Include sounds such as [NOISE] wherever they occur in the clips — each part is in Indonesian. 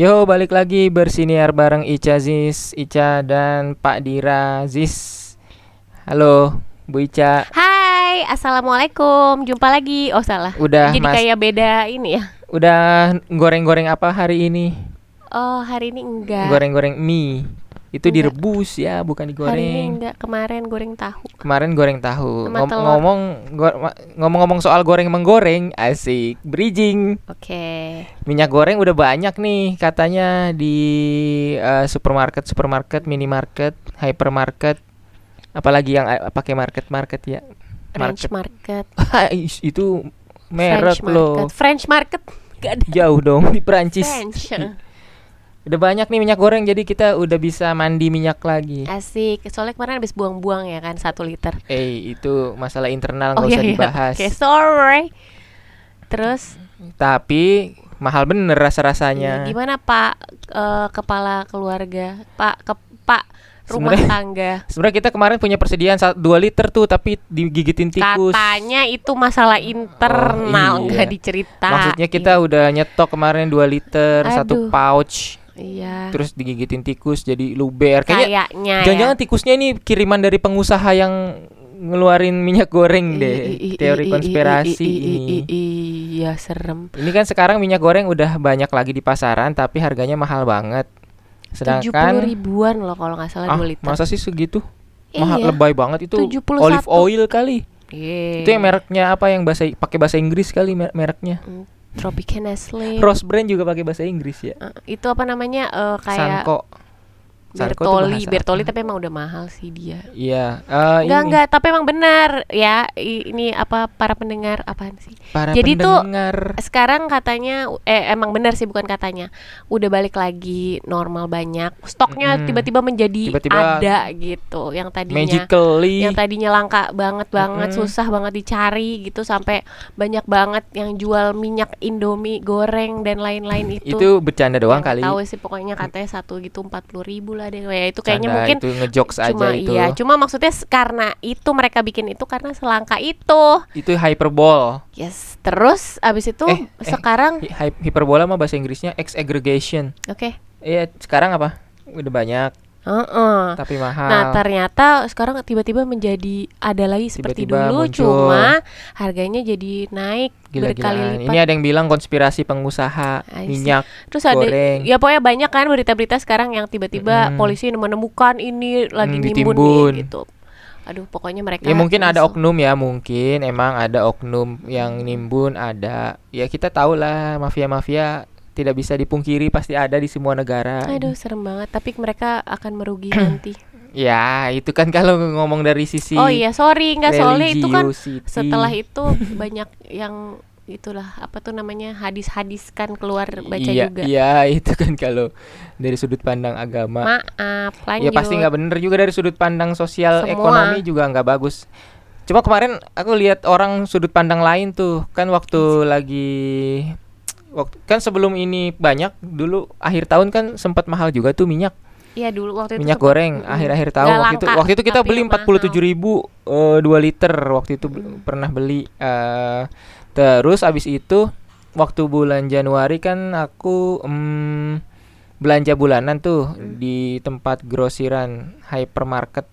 Yo, balik lagi bersiniar bareng Ica Ziz, Ica dan Pak Dira Ziz. Halo, Bu Ica. Hai, assalamualaikum. Jumpa lagi. Oh salah. Udah, Jadi Mas. kayak beda ini ya. Udah goreng-goreng apa hari ini? Oh hari ini enggak. Goreng-goreng mie. Itu Enggak. direbus ya, bukan Hari ini digoreng. enggak. Kemarin goreng tahu. Kemarin goreng tahu. Ngom- telur. ngomong go- ngomong-ngomong soal goreng menggoreng, asik. Bridging. Oke. Minyak goreng udah banyak nih katanya di eh, supermarket, supermarket, minimarket, hypermarket. Apalagi yang eh, pakai market-market ya. French market. Ais, [LAUGHS] itu merek French loh. market. French market. Gak ada. Jauh dong di Perancis. French. [LAUGHS] Udah banyak nih minyak goreng jadi kita udah bisa mandi minyak lagi. Asik. Soalnya kemarin habis buang-buang ya kan satu liter. Eh, itu masalah internal Oh nggak usah iya iya. dibahas. Oke sorry. Terus Tapi mahal bener rasa-rasanya. iya, gimana Pak eh, kepala keluarga? Pak ke Pak rumah Sebenarnya- tangga. Sebenarnya kita kemarin punya persediaan 2 liter tuh tapi digigitin tikus. Katanya itu masalah internal Oh, iya. nggak dicerita. Maksudnya kita udah nyetok kemarin 2 liter satu Aduh. pouch Iya. terus digigitin tikus jadi luber. Kayaknya Kayaknya ya. jangan-jangan tikusnya ini kiriman dari pengusaha yang ngeluarin minyak goreng deh. I- i- i- Teori i- i- konspirasi i- i- ini. Iya serem. Ini kan sekarang minyak goreng udah banyak lagi di pasaran tapi harganya mahal banget. Tujuh puluh Sedangkan ribuan loh kalau nggak salah ah, 2 liter. masa sih segitu? Mahal Iya. lebay banget itu 71. olive oil kali. Iya. Itu yang mereknya apa yang bahasa pakai bahasa Inggris kali mer- mereknya. Hmm, Tropica Nestle. Rose brand juga pakai bahasa Inggris ya. Eh, itu apa namanya eh, kayak Sanko. Tuh Bertoli. Bertoli tapi emang udah mahal sih dia. Iya, eh, Enggak ini enggak, tapi emang benar ya. Ini apa para pendengar apaan sih? para Jadi tuh, pendengar. Sekarang katanya eh emang benar sih bukan katanya. Udah balik lagi normal banyak. Stoknya tiba-tiba menjadi Tiba-tiba ada gitu. Yang tadinya magically yang tadinya langka banget banget Mm-mm. susah banget dicari gitu sampai banyak banget yang jual minyak Indomie goreng dan lain-lain itu itu bercanda doang Yang kali. tahu sih pokoknya katanya satu gitu empat puluh ribu lah deh ya itu kayaknya Canda, mungkin itu ngejokes aja cuma itu. iya cuma maksudnya karena itu mereka bikin itu karena selangka itu Itu hyperbole. yes terus abis itu Eh, eh. sekarang hy- Hyperbola mah bahasa Inggrisnya exaggregation. oke Iya, sekarang apa? Udah banyak Heeh. tapi mahal. Nah ternyata sekarang tiba-tiba menjadi ada lagi seperti Tiba-tiba dulu muncul. cuma harganya jadi naik berkali Gila-gilaan. lipat. Ini ada yang bilang konspirasi pengusaha minyak. Terus ada goreng. ya pokoknya banyak kan berita-berita sekarang yang tiba-tiba Mm-mm. polisi menemukan ini lagi Mm, nimbun ditimbun. nih, gitu. Aduh pokoknya mereka Ya mungkin ada oknum ya, mungkin emang ada oknum yang nimbun ada. Ya kita tahu lah mafia-mafia tidak bisa dipungkiri pasti ada di semua negara. Aduh serem banget tapi mereka akan merugi [CLEARS THROAT] nanti. Ya, itu kan kalau ngomong dari sisi Oh iya sorry nggak soalnya itu kan setelah itu banyak yang itulah apa tuh namanya hadis-hadis kan keluar baca iya, juga. Iya, itu kan kalau dari sudut pandang agama. Maaf Ya lanjut. pasti nggak bener juga dari sudut pandang sosial Semua. ekonomi juga nggak bagus. Cuma kemarin aku lihat orang sudut pandang lain tuh kan waktu lagi waktu kan sebelum ini banyak dulu akhir tahun kan sempat mahal juga tuh minyak. Iya dulu waktu itu minyak sempet- goreng akhir-akhir tahun. Nggak waktu itu waktu itu kita beli empat puluh tujuh ribu dua liter waktu itu Mm. pernah beli eh, terus abis itu waktu bulan Januari kan aku em, belanja bulanan tuh Mm. di tempat grosiran hypermarket.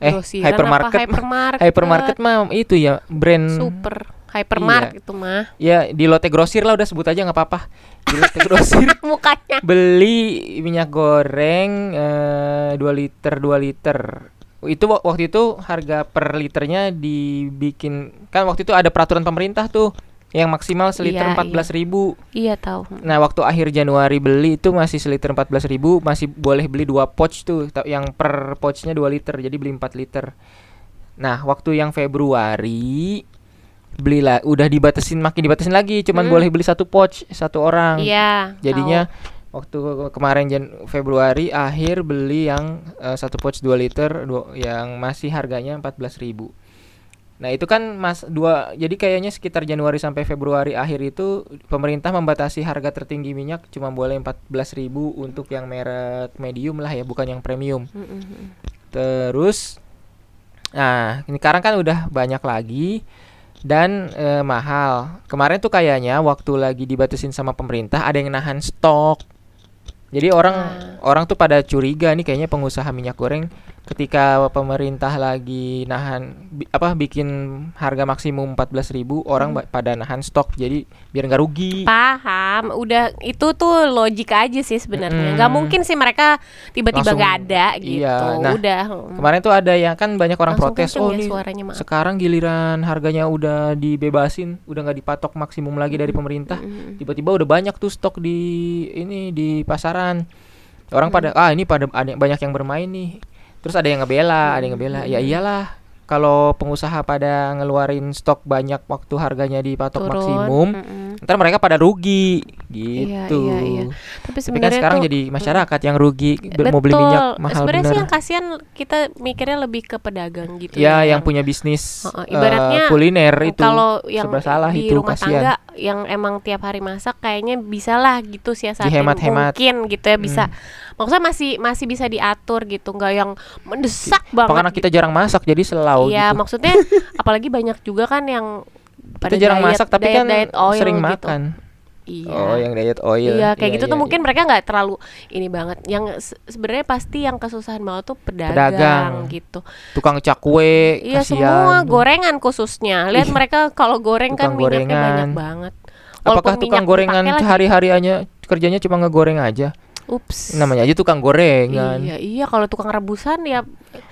Eh Grosiran hypermarket hypermarket, hypermarket mah itu ya brand super hypermarket Iya. itu mah. Ya di lotte grosir lah udah sebut aja nggak apa-apa. Di lotte [LAUGHS] grosir. Mukanya. Beli minyak goreng eh, 2 liter 2 liter. Itu wak- waktu itu harga per liternya dibikin kan waktu itu ada peraturan pemerintah tuh yang maksimal seliter Iya, empat belas ribu. Iya tahu. Nah waktu akhir Januari beli itu masih seliter empat belas ribu masih boleh beli dua pouch tuh yang per pouchnya 2 liter jadi beli 4 liter. Nah waktu yang Februari belilah udah dibatasin makin dibatasin lagi cuman Hmm. boleh beli satu pouch satu orang iya Jadinya waktu kemarin Jan Februari akhir beli yang eh, satu pouch 2 liter dua- yang masih harganya 14.000. Nah, itu kan Mas dua jadi kayaknya sekitar Januari sampai Februari akhir itu pemerintah membatasi harga tertinggi minyak cuma boleh 14.000 untuk yang merek medium lah ya, bukan yang premium. tahu. Mm, mm, mm. Terus nah, ini sekarang kan udah banyak lagi dan eh, mahal. Kemarin tuh kayaknya waktu lagi dibatasin sama pemerintah ada yang nahan stok. Jadi orang Ah. orang tuh pada curiga nih kayaknya pengusaha minyak goreng ketika pemerintah lagi nahan bi- apa bikin harga maksimum 14.000 orang Hmm. pada nahan stok jadi biar nggak rugi. Paham, udah itu tuh logika aja sih sebenarnya. Nggak Mm-mm. mungkin sih mereka tiba-tiba nggak ada gitu. iya, nah, udah. Kemarin tuh ada yang kan banyak orang Langsung protes, oh ya nih suaranya, maaf." sekarang giliran harganya udah dibebasin, udah nggak dipatok maksimum lagi dari Hmm. pemerintah. Mm-mm. Tiba-tiba udah banyak tuh stok di ini di pasaran. Orang Hmm. pada ah ini pada ada banyak yang bermain nih. Terus ada yang ngebela, ada yang ngebela. Hmm. Ya iyalah kalau pengusaha pada ngeluarin stok banyak waktu harganya dipatok Turun, maksimum, mm-mm. ntar mereka pada rugi Iya, gitu. iya, iya. Tapi Tapi kan sekarang tuh- jadi masyarakat yang rugi Betul. mau beli minyak mahal Sebenarnya sih yang kasihan kita mikirnya lebih ke pedagang gitu Ya, yang yang punya bisnis eh, ibaratnya kuliner itu. kalau yang salah di itu, rumah kasihan. tangga yang emang tiap hari masak kayaknya bisa lah gitu siasatin Dihemat-hemat. mungkin gitu ya bisa Hmm. maksudnya masih masih bisa diatur gitu nggak yang mendesak banget Karena kita jarang masak jadi selau Iya gitu. maksudnya [LAUGHS] apalagi banyak juga kan yang pada Kita jarang diet- masak tapi diet- kan diet oil sering gitu. makan. Iya. Oh, yang diet oil. Iya kayak Iya, gitu iya, tuh iya. mungkin mereka nggak terlalu ini banget. Yang se- sebenarnya pasti yang kesusahan banget tuh pedagang, Pedagang. gitu. tukang cakwe Iya kasihan. semua gorengan khususnya. Lihat Ih, mereka kalau goreng kan tukang minyaknya banyak gorengan. banget. Apakah Walaupun tukang minyak gorengan lagi. hari-hariannya kerjanya cuma ngegoreng aja? Ups. Namanya aja tukang gorengan. Iya iya kalau tukang rebusan ya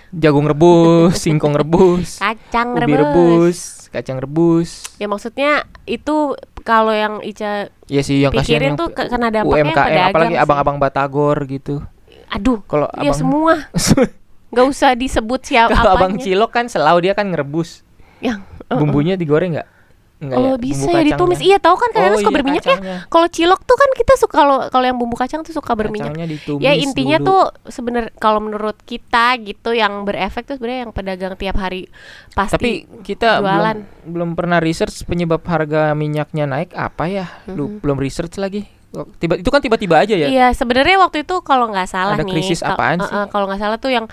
Jagung rebus, [LAUGHS] singkong rebus, kacang ubi rebus. rebus, kacang rebus. Ya maksudnya itu kalau yang Ica Iya sih yang kasihan pikirin yang tuh kena dampaknya UMKM apalagi abang-abang Batagor gitu. Aduh, Kalau ya abang semua [LAUGHS] nggak usah disebut siapa kalau abang cilok kan selau dia kan ngerebus. Yang uh-uh. Bumbunya digoreng nggak? Enggak Oh ya? bisa Bumbu ya ditumis. Iya tahu kan kadang Oh, suka iya, berminyak ya. Kalau cilok tuh kan kita suka kalau kalau yang bumbu kacang tuh suka berminyak. Ditumis Ya intinya dulu. tuh sebenarnya kalau menurut kita gitu yang berefek tuh sebenarnya yang pedagang tiap hari pasti. Tapi kita jualan. belum belum pernah research penyebab harga minyaknya naik apa ya? Lu Mhm. belum research lagi. Oh, Tiba itu kan tiba-tiba aja ya. Iya sebenarnya waktu itu kalau nggak salah Ada nih. krisis apaan sih? kalau nggak salah tuh yang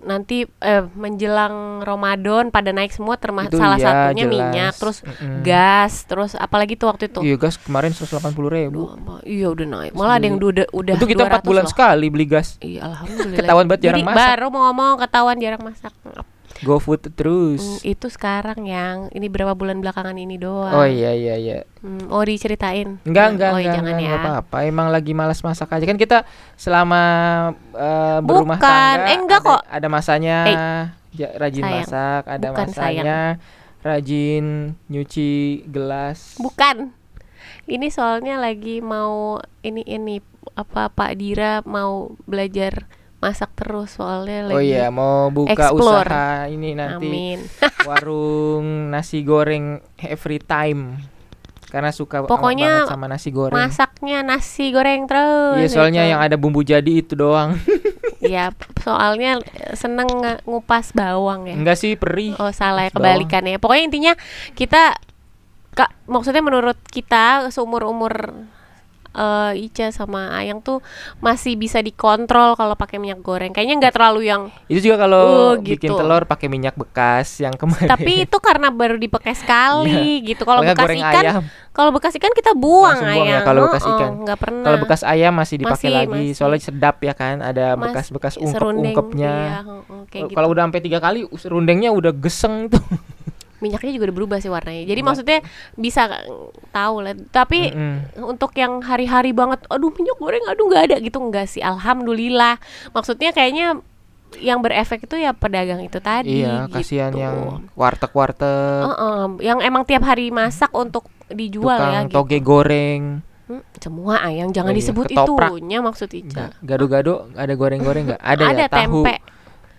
nanti eh, menjelang Ramadan pada naik semua termasuk Itu salah iya, satunya jelas. minyak, terus Mm-mm. gas, terus apalagi tuh waktu itu. Iya gas kemarin 180 ribu. Duh, ma- iya udah naik. Malah ada yang udah udah Itu kita 4 200 bulan loh. sekali beli gas. Iya, alhamdulillah. Ketahuan banget jarang Jadi masak. baru mau ngomong ketahuan jarang masak. Go food terus. Hmm, itu sekarang yang ini berapa bulan belakangan ini doang. Oh iya iya iya. Hmm, oh diceritain. Enggak enggak oh, enggak, jangan enggak, ya. enggak apa-apa. Emang lagi malas masak aja kan kita selama eh, berumah Bukan, tangga eh, enggak ada, kok. ada masanya Eh, ja- rajin sayang. masak, ada Bukan, masanya rajin nyuci gelas. Bukan. Ini soalnya lagi mau ini ini apa Pak Dira mau belajar masak terus soalnya Oh lagi. iya, mau buka explore. usaha ini nanti Amin. [LAUGHS] warung nasi goreng every time. Karena suka Pokoknya banget sama nasi goreng. Masaknya nasi goreng terus. Iya, soalnya gitu. yang ada bumbu jadi itu doang. [LAUGHS] Iya, soalnya seneng ngupas bawang ya. Enggak sih, perih. Oh salah ya kebalikannya. Pokoknya intinya kita kak maksudnya menurut kita seumur umur eh, Ica sama Ayang tuh masih bisa dikontrol kalau pakai minyak goreng. Kayaknya nggak terlalu yang. Itu juga kalau bikin gitu. telur pakai minyak bekas yang kemarin. Tapi itu karena baru dipakai sekali gitu. Kalau bekas ikan, ayam. kalau bekas ikan kita buang Langsung buang ya kalau bekas Oh, ikan. pernah. Kalau bekas ayam masih dipakai Masih, lagi, masih. soalnya sedap ya kan, ada bekas-bekas serundeng, ungkep-ungkepnya. iya, oh, oh, kayak gitu. Kalau udah sampai tiga kali, serundengnya udah geseng tuh. [LAUGHS] minyaknya juga udah berubah sih warnanya. Jadi Enggak. maksudnya bisa tahu lah. Tapi Mm-mm. untuk yang hari-hari banget, aduh minyak goreng, aduh nggak ada gitu enggak sih. Alhamdulillah. Maksudnya kayaknya yang berefek itu ya pedagang itu tadi. Iya, kasihan gitu. yang warteg-warteg, Heeh, yang emang tiap hari masak untuk dijual ya tukang gitu. toge goreng, Hmm, semua ayang jangan Oh iya, disebut ketoprak. itunya maksud Ica. Nggak, gado-gado, ada goreng-goreng nggak? Ada, Ada ya, tahu, tempe.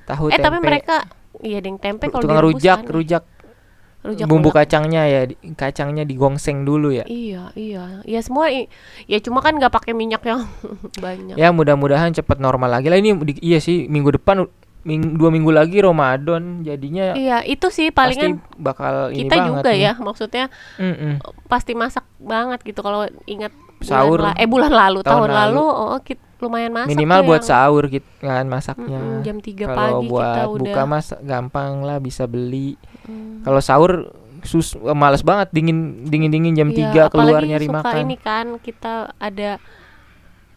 tahu eh tapi tempe. mereka iya deng tempe kalau tukang rujak, kan, rujak, rujak bumbu ulek. kacangnya ya, di- kacangnya digongseng dulu ya. Iya, iya. Ya semua ya cuma kan nggak pakai minyak yang [LAUGHS] banyak. Ya mudah-mudahan cepat normal lagi lah ini di- iya sih minggu depan ming- dua minggu lagi Ramadan jadinya Iya, itu sih pasti palingan bakal ini kita banget juga nih. ya, maksudnya Mm-mm. pasti masak banget gitu kalau ingat bulan Sahur la- eh bulan lalu, tahun tahun, lalu, lalu. oh kit- lumayan masak Minimal buat yang- sahur gitu kan masaknya. Mm-mm, jam 3 Kalau pagi buat kita udah buka mas gampang lah bisa beli. Mm. Kalau sahur sus males banget dingin dingin dingin jam Iya, 3 keluar nyari suka makan. ini kan kita ada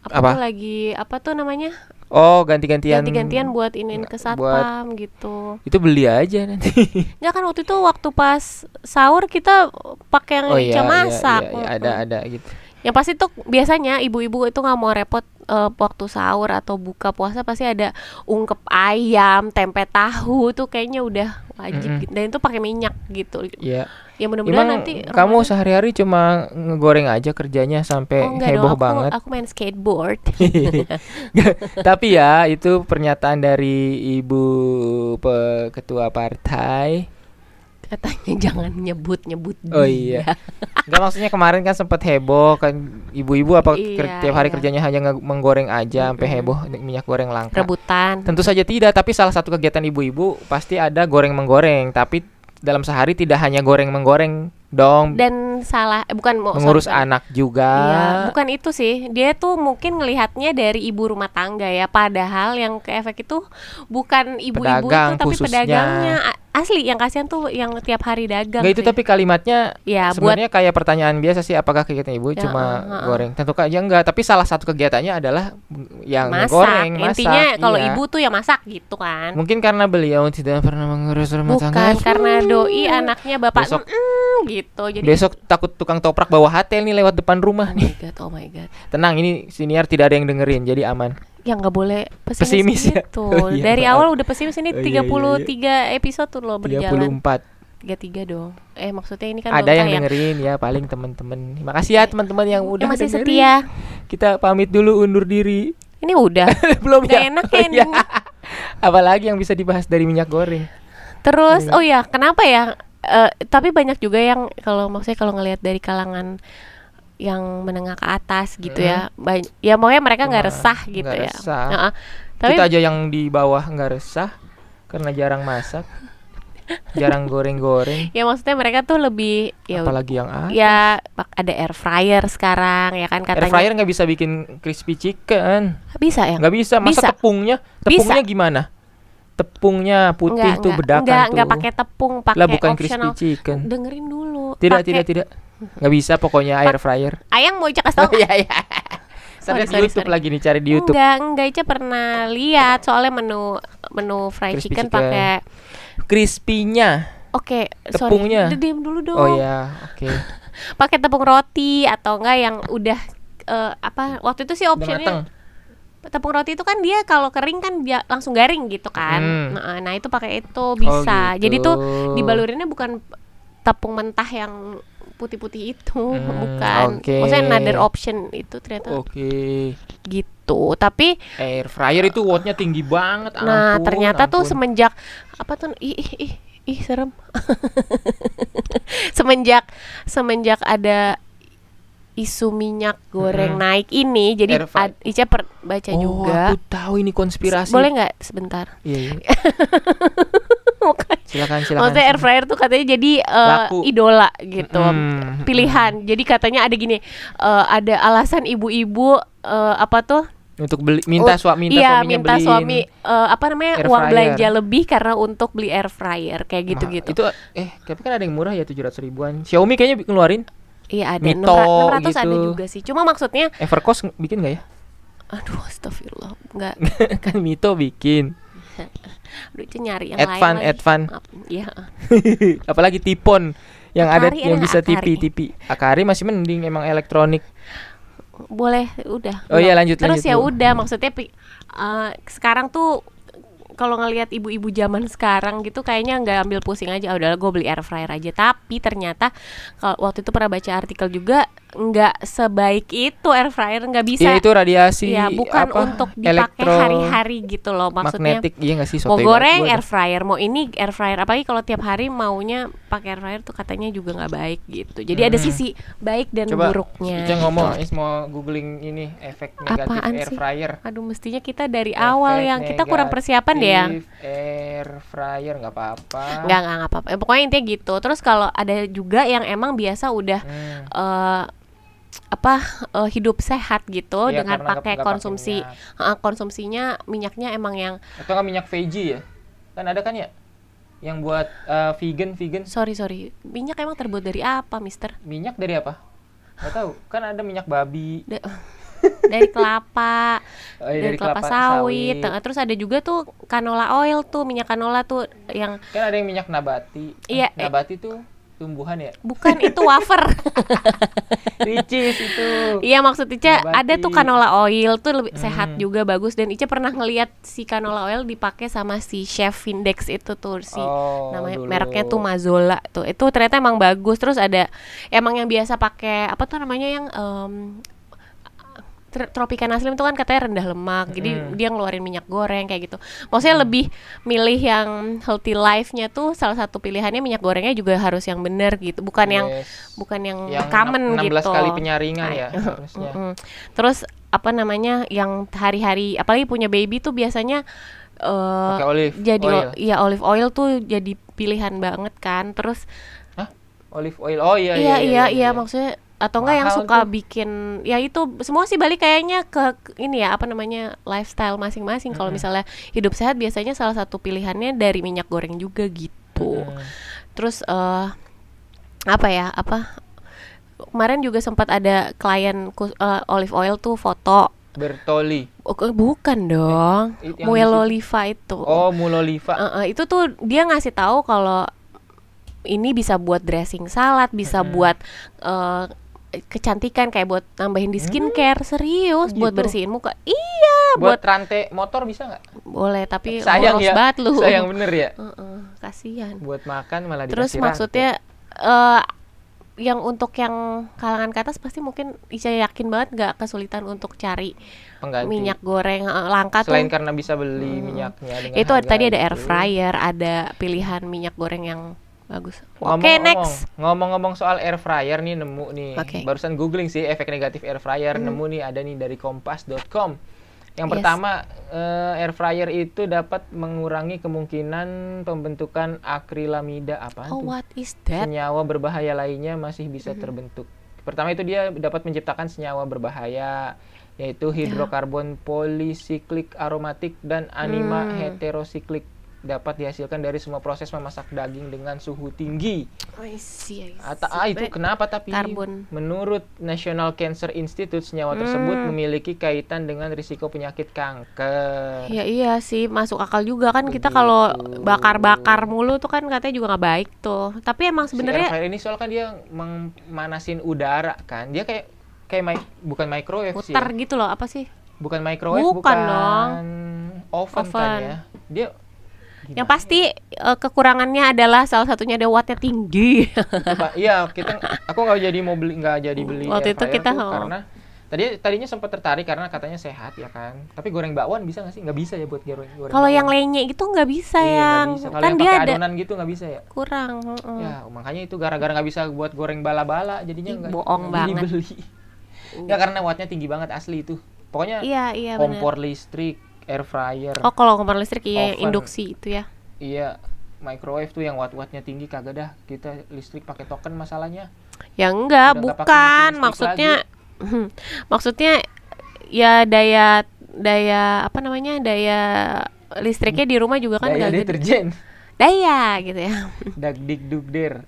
apa, Apa? lagi apa tuh namanya Oh, ganti-gantian. ganti-gantian buat iniin ke buat- satpam gitu Itu beli aja nanti. [LAUGHS] nggak kan waktu itu waktu pas sahur kita pakai yang oh Ica iya, iya, masak iya, iya, ada ada gitu. yang pasti tuh biasanya ibu-ibu itu nggak mau repot eh, waktu sahur atau buka puasa pasti ada ungkep ayam tempe tahu tuh kayaknya udah wajib Mm-mm. gitu. dan itu pakai minyak gitu Iya. ya mudah-mudahan nanti kamu Ramadan- sehari-hari cuma ngegoreng aja kerjanya sampai oh, heboh dong, aku, banget. aku main skateboard [LAUGHS] Tapi ya itu pernyataan dari ibu pe- ketua partai. Katanya jangan nyebut nyebut Oh iya. [LAUGHS] Enggak maksudnya kemarin kan sempat heboh kan ibu-ibu apa Iya, tiap hari iya. kerjanya hanya menggoreng aja sampai Mm-mm. heboh minyak goreng langka. rebutan Tentu saja tidak, tapi salah satu kegiatan ibu-ibu pasti ada goreng menggoreng, tapi dalam sehari tidak hanya goreng menggoreng dong, dan salah eh, bukan mau mengurus sorry, anak juga. Iya, bukan itu sih. Dia tuh mungkin ngelihatnya dari ibu rumah tangga ya. Padahal yang ke efek itu bukan ibu-ibu itu tapi khususnya. pedagangnya. Asli yang kasihan tuh yang tiap hari dagang. Nggak itu sih. tapi kalimatnya ya buat sebenarnya kayak pertanyaan biasa sih apakah kegiatan ibu Ya, cuma uh, uh, uh. goreng tentu aja enggak tapi salah satu kegiatannya adalah yang masak. goreng masak Intinya kalau iya. ibu tuh ya masak gitu kan. mungkin karena beliau tidak pernah mengurus rumah Bukan tangga karena doi anaknya bapak Besok- "Mm," gitu. Jadi besok takut tukang toprak bawa hatel nih lewat depan rumah Oh nih my god, oh my god. tenang ini siniar tidak ada yang dengerin jadi aman Yang nggak boleh pesimis, Pesimis ya? gitu. [LAUGHS] Oh iya, Dari maaf. awal udah pesimis ini Oh iya, iya, 33 episode tuh loh berjalan. 34 33 dong. Eh maksudnya ini kan ada yang tayang. dengerin ya paling teman-teman makasih ya teman-teman yang udah Yang masih dengerin. setia. kita pamit dulu undur diri Ini udah. [LAUGHS] belum Nggak ya enak Oh ya iya. [LAUGHS] apalagi yang bisa dibahas dari minyak goreng Terus Iya. oh ya, kenapa ya? Eh, tapi banyak juga yang kalau maksudnya kalau ngelihat dari kalangan yang menengah ke atas gitu ya. Ba- ya maunya mereka nggak resah gitu nggak ya. resah. Heeh. Tapi kita aja yang di bawah nggak resah karena jarang masak jarang goreng-goreng [LAUGHS] ya maksudnya mereka tuh lebih ya apalagi yang ya pak- ada air fryer sekarang ya kan air katanya fryer nggak bisa bikin crispy chicken bisa ya nggak bisa masa Bisa. tepungnya Bisa. tepungnya gimana tepungnya putih Nggak, tuh nggak, bedakan nggak, tuh nggak pakai tepung pakai lah bukan optional crispy chicken dengerin dulu tidak tidak tidak nggak bisa pokoknya air fryer ayang mau Ica kasih tau [LAUGHS] iya iya Saya di YouTube sorry. lagi nih cari di YouTube Enggak, enggak Ica pernah lihat soalnya menu menu fried Crispy chicken chicken. pakai crispy-nya Oke, Tepungnya. sorry. Diam dulu dong. oh ya oke [LAUGHS] Pakai tepung roti atau enggak yang udah eh, apa? Waktu itu sih optionnya tepung roti itu kan dia kalau kering kan dia langsung garing gitu kan. Hmm. Nah, nah, itu pakai itu bisa. gitu. Jadi tuh dibalurinnya bukan tepung mentah yang putih-putih itu, Hmm, [LAUGHS] bukan. oke. Maksudnya another option itu ternyata oke gitu. Tapi air fryer itu wattnya tinggi banget nah ampun, ternyata tuh ampun. semenjak apa tuh ih ih ih, ih serem. [LAUGHS] semenjak semenjak ada isu minyak goreng Mm-mm. naik ini jadi ad, Ica per, baca oh, juga aku tahu ini konspirasi boleh nggak sebentar iya, iya. [LAUGHS] [LAUGHS] Bukan. silakan silakan. maksudnya air fryer tuh katanya jadi Laku. idola gitu. Hmm, pilihan. Jadi katanya ada gini eh, ada alasan ibu-ibu eh, apa tuh? Untuk beli minta suami minta iya suaminya minta beliin suami eh, apa namanya uang belanja lebih karena untuk beli air fryer kayak Mahal. gitu-gitu. itu eh tapi kan ada yang murah ya tujuh ratus ribuan. Xiaomi kayaknya ngeluarin iya ada. Mito 600 ada gitu. juga sih. Cuma maksudnya Evercost bikin nggak ya? Aduh astagfirullah. Nggak. [LAUGHS] Kan Mito bikin aduh itu nyari yang Advan lain. Advan. Iya. [LAUGHS] Apalagi Tipon yang ada Akari yang ada bisa nggak tipi. Akari? masih mending emang elektronik. Boleh udah. Oh iya, lanjut, terus lanjut ya dulu. udah maksudnya eh, sekarang tuh kalau ngelihat ibu-ibu zaman sekarang gitu kayaknya nggak ambil pusing aja. "Ah, udahlah gue beli air fryer aja. Tapi ternyata kalau waktu itu pernah baca artikel juga nggak sebaik itu air fryer nggak bisa. Ya itu radiasi ya bukan apa, untuk dipakai hari-hari gitu loh maksudnya. magnetik iya nggak sih mau goreng air fryer mau ini air fryer apalagi kalau tiap hari maunya pakai air fryer tuh katanya juga nggak baik gitu. Jadi ada Hmm. sisi baik dan Coba buruknya. Gitu. ngomong Is mau googling ini efek negatif Apaan air sih? fryer. Aduh mestinya kita dari Efek awal yang kita kurang persiapan deh ya. air fryer nggak apa-apa. Nggak nggak apa-apa. Eh, pokoknya intinya gitu. Terus kalau ada juga yang emang biasa udah Hmm. eh apa eh, hidup sehat gitu Iya, dengan pakai konsumsi. minyak. eh, konsumsinya minyaknya emang yang atau nggak minyak veggie ya? Kan ada kan ya? Yang buat eh, vegan vegan. Sorry sorry. Minyak emang terbuat dari apa Mister? Minyak dari apa? Nggak tahu. Kan ada minyak babi. Da- [LAUGHS] dari kelapa. Oh, iya, dari, kelapa, sawit. Nah, terus ada juga tuh canola oil tuh minyak canola tuh yang Kan ada yang minyak nabati. Iya, eh. nabati tuh tumbuhan ya. bukan itu wafer [LAUGHS] Ricis itu. Iya maksud Ica Nabati. ada tuh canola oil tuh lebih sehat Hmm. juga bagus dan Ica pernah ngeliat si canola oil dipakai sama si chef Index itu tuh si Oh, namanya dulu. mereknya tuh Mazola tuh itu ternyata emang bagus terus ada emang yang biasa pakai apa tuh namanya yang tr- Tropicana Slim itu kan katanya rendah lemak jadi Mm-mm. dia ngeluarin minyak goreng kayak gitu maksudnya lebih milih yang healthy life-nya tuh salah satu pilihannya minyak gorengnya juga harus yang bener gitu bukan yang Yes. bukan yang, yang common 16 gitu kali penyaringan ya Nah, harusnya. Mm-mm. Terus apa namanya yang hari-hari apalagi punya baby tuh biasanya eh Pakai olive jadi oil. iya olive oil tuh jadi pilihan banget kan. Terus Hah? Olive oil. Oh iya iya iya iya, maksudnya atau enggak yang suka tuh. bikin ya itu semua sih balik kayaknya ke ini ya apa namanya lifestyle masing-masing. Kalau Mm-mm. misalnya hidup sehat biasanya salah satu pilihannya dari minyak goreng juga gitu. Hmm. Terus eh apa ya? Apa kemarin juga sempat ada klien eh, olive oil tuh foto. Bertoli. Oh, bukan dong. Eh, It- yang Muel di situ. oliva itu. Oh, muloliva. Eh, eh, itu tuh dia ngasih tahu kalau ini bisa buat dressing salad, bisa Mm-mm. buat eh, kecantikan kayak buat nambahin di skincare, serius buat gitu. bersihin muka. Iya, buat, buat, rantai motor bisa nggak? boleh tapi Sayang boros ya. banget lu. Sayang bener ya. Heeh, kasihan. Buat makan malah Terus rantai. maksudnya eh yang untuk yang kalangan ke atas pasti mungkin Ica yakin banget nggak kesulitan untuk cari pengganti. minyak goreng langka Selain tuh. karena bisa beli Hmm. minyaknya Itu harga tadi ada air itu. fryer, ada pilihan minyak goreng yang bagus. Oke, Ngomong-ngomong, next. Ngomong-ngomong soal air fryer nih nemu nih. Oke. Barusan googling sih efek negatif air fryer Hmm. nemu nih ada nih dari kompas.com. Yang Yes. pertama eh, air fryer itu dapat mengurangi kemungkinan pembentukan akrilamida apa Oh, tuh? what is that? Senyawa berbahaya lainnya masih bisa Mhm. terbentuk. Pertama itu dia dapat menciptakan senyawa berbahaya yaitu hidrokarbon polisiklik aromatik dan anima Hmm. heterosiklik dapat dihasilkan dari semua proses memasak daging dengan suhu tinggi. I see, I Ata, see. ah itu kenapa tapi karbon. menurut National Cancer Institute senyawa tersebut Hmm. memiliki kaitan dengan risiko penyakit kanker. Ya iya sih masuk akal juga kan kita Begitu. kalau bakar-bakar mulu tuh kan katanya juga nggak baik tuh. Tapi emang Si sebenarnya fryer ini soal kan dia memanasin udara kan. Dia kayak kayak mi- bukan microwave sih. putar ya. gitu loh apa sih? Bukan microwave, Bukan bukan, dong. oven, kan Oven. ya. Dia Yang pasti eh, kekurangannya adalah salah satunya ada wattnya tinggi. Pak. Iya, kita aku nggak jadi mau beli nggak jadi beli Waktu itu kita, tuh oh. karena tadi tadinya sempat tertarik karena katanya sehat ya kan. Tapi goreng bakwan bisa nggak sih? Nggak bisa ya buat goreng. goreng Kalau yang lainnya itu nggak bisa Iya, yang bisa. Kan yang dia pakai ada adonan gitu nggak bisa ya. kurang. heeh. Ya, makanya itu gara-gara nggak bisa buat goreng bala-bala jadinya nggak bohong nggak banget. beli. Ya karena wattnya tinggi banget asli itu. Pokoknya Iya iya kompor listrik, air fryer, Oh kalau kompor listrik iya yang Oven. induksi itu ya. iya microwave tuh yang watt-wattnya tinggi kagak dah. Kita listrik pakai token masalahnya. Ya enggak, Udah bukan. Maksudnya [LAUGHS] maksudnya ya daya daya apa namanya? Daya listriknya di rumah juga kan Daya deterjen. Daya gitu ya. [LAUGHS] Dagdik dugder.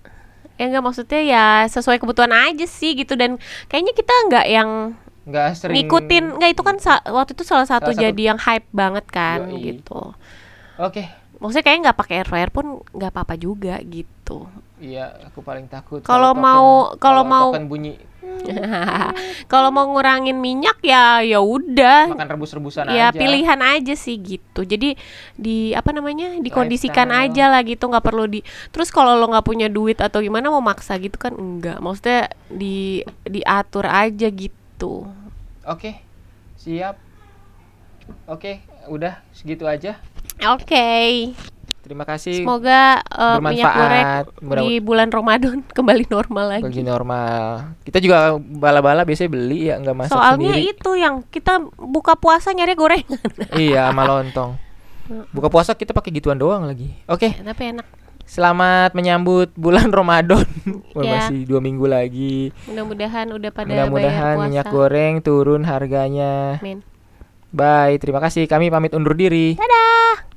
Ya enggak maksudnya ya sesuai kebutuhan aja sih gitu dan kayaknya kita enggak yang Nggak sering ngikutin enggak itu kan waktu itu salah satu Salah satu- jadi yang hype banget kan Yoi. gitu. Oke. Maksudnya kayaknya nggak pakai air pun nggak apa-apa juga gitu. Iya, aku paling takut Kalau mau- kalau mau- bunyi [LAUGHS] Kalau mau ngurangin minyak ya ya udah makan rebus-rebusan ya aja. pilihan aja sih gitu jadi di apa namanya dikondisikan Lifestyle. aja lah gitu nggak perlu di terus kalau lo nggak punya duit atau gimana mau maksa gitu kan enggak maksudnya di diatur aja gitu Oke. Siap. Oke, udah segitu aja. oke Terima kasih. semoga eh, minyak goreng di bulan Ramadan [LAUGHS] kembali normal lagi Bagi normal. Kita juga bala-bala biasanya beli ya nggak masak soalnya sendiri. itu yang kita buka puasa nyari gorengan iya, sama lontong. [LAUGHS] Buka puasa kita pakai gituan doang lagi. Oke, tapi enak selamat menyambut bulan [LAUGHS] Ramadan. Wah, Ya. Masih dua minggu lagi. mudah-mudahan udah pada Mudah-mudahan bayar puasa minyak goreng turun harganya. Amin. Bye, terima kasih. Kami pamit undur diri. dadah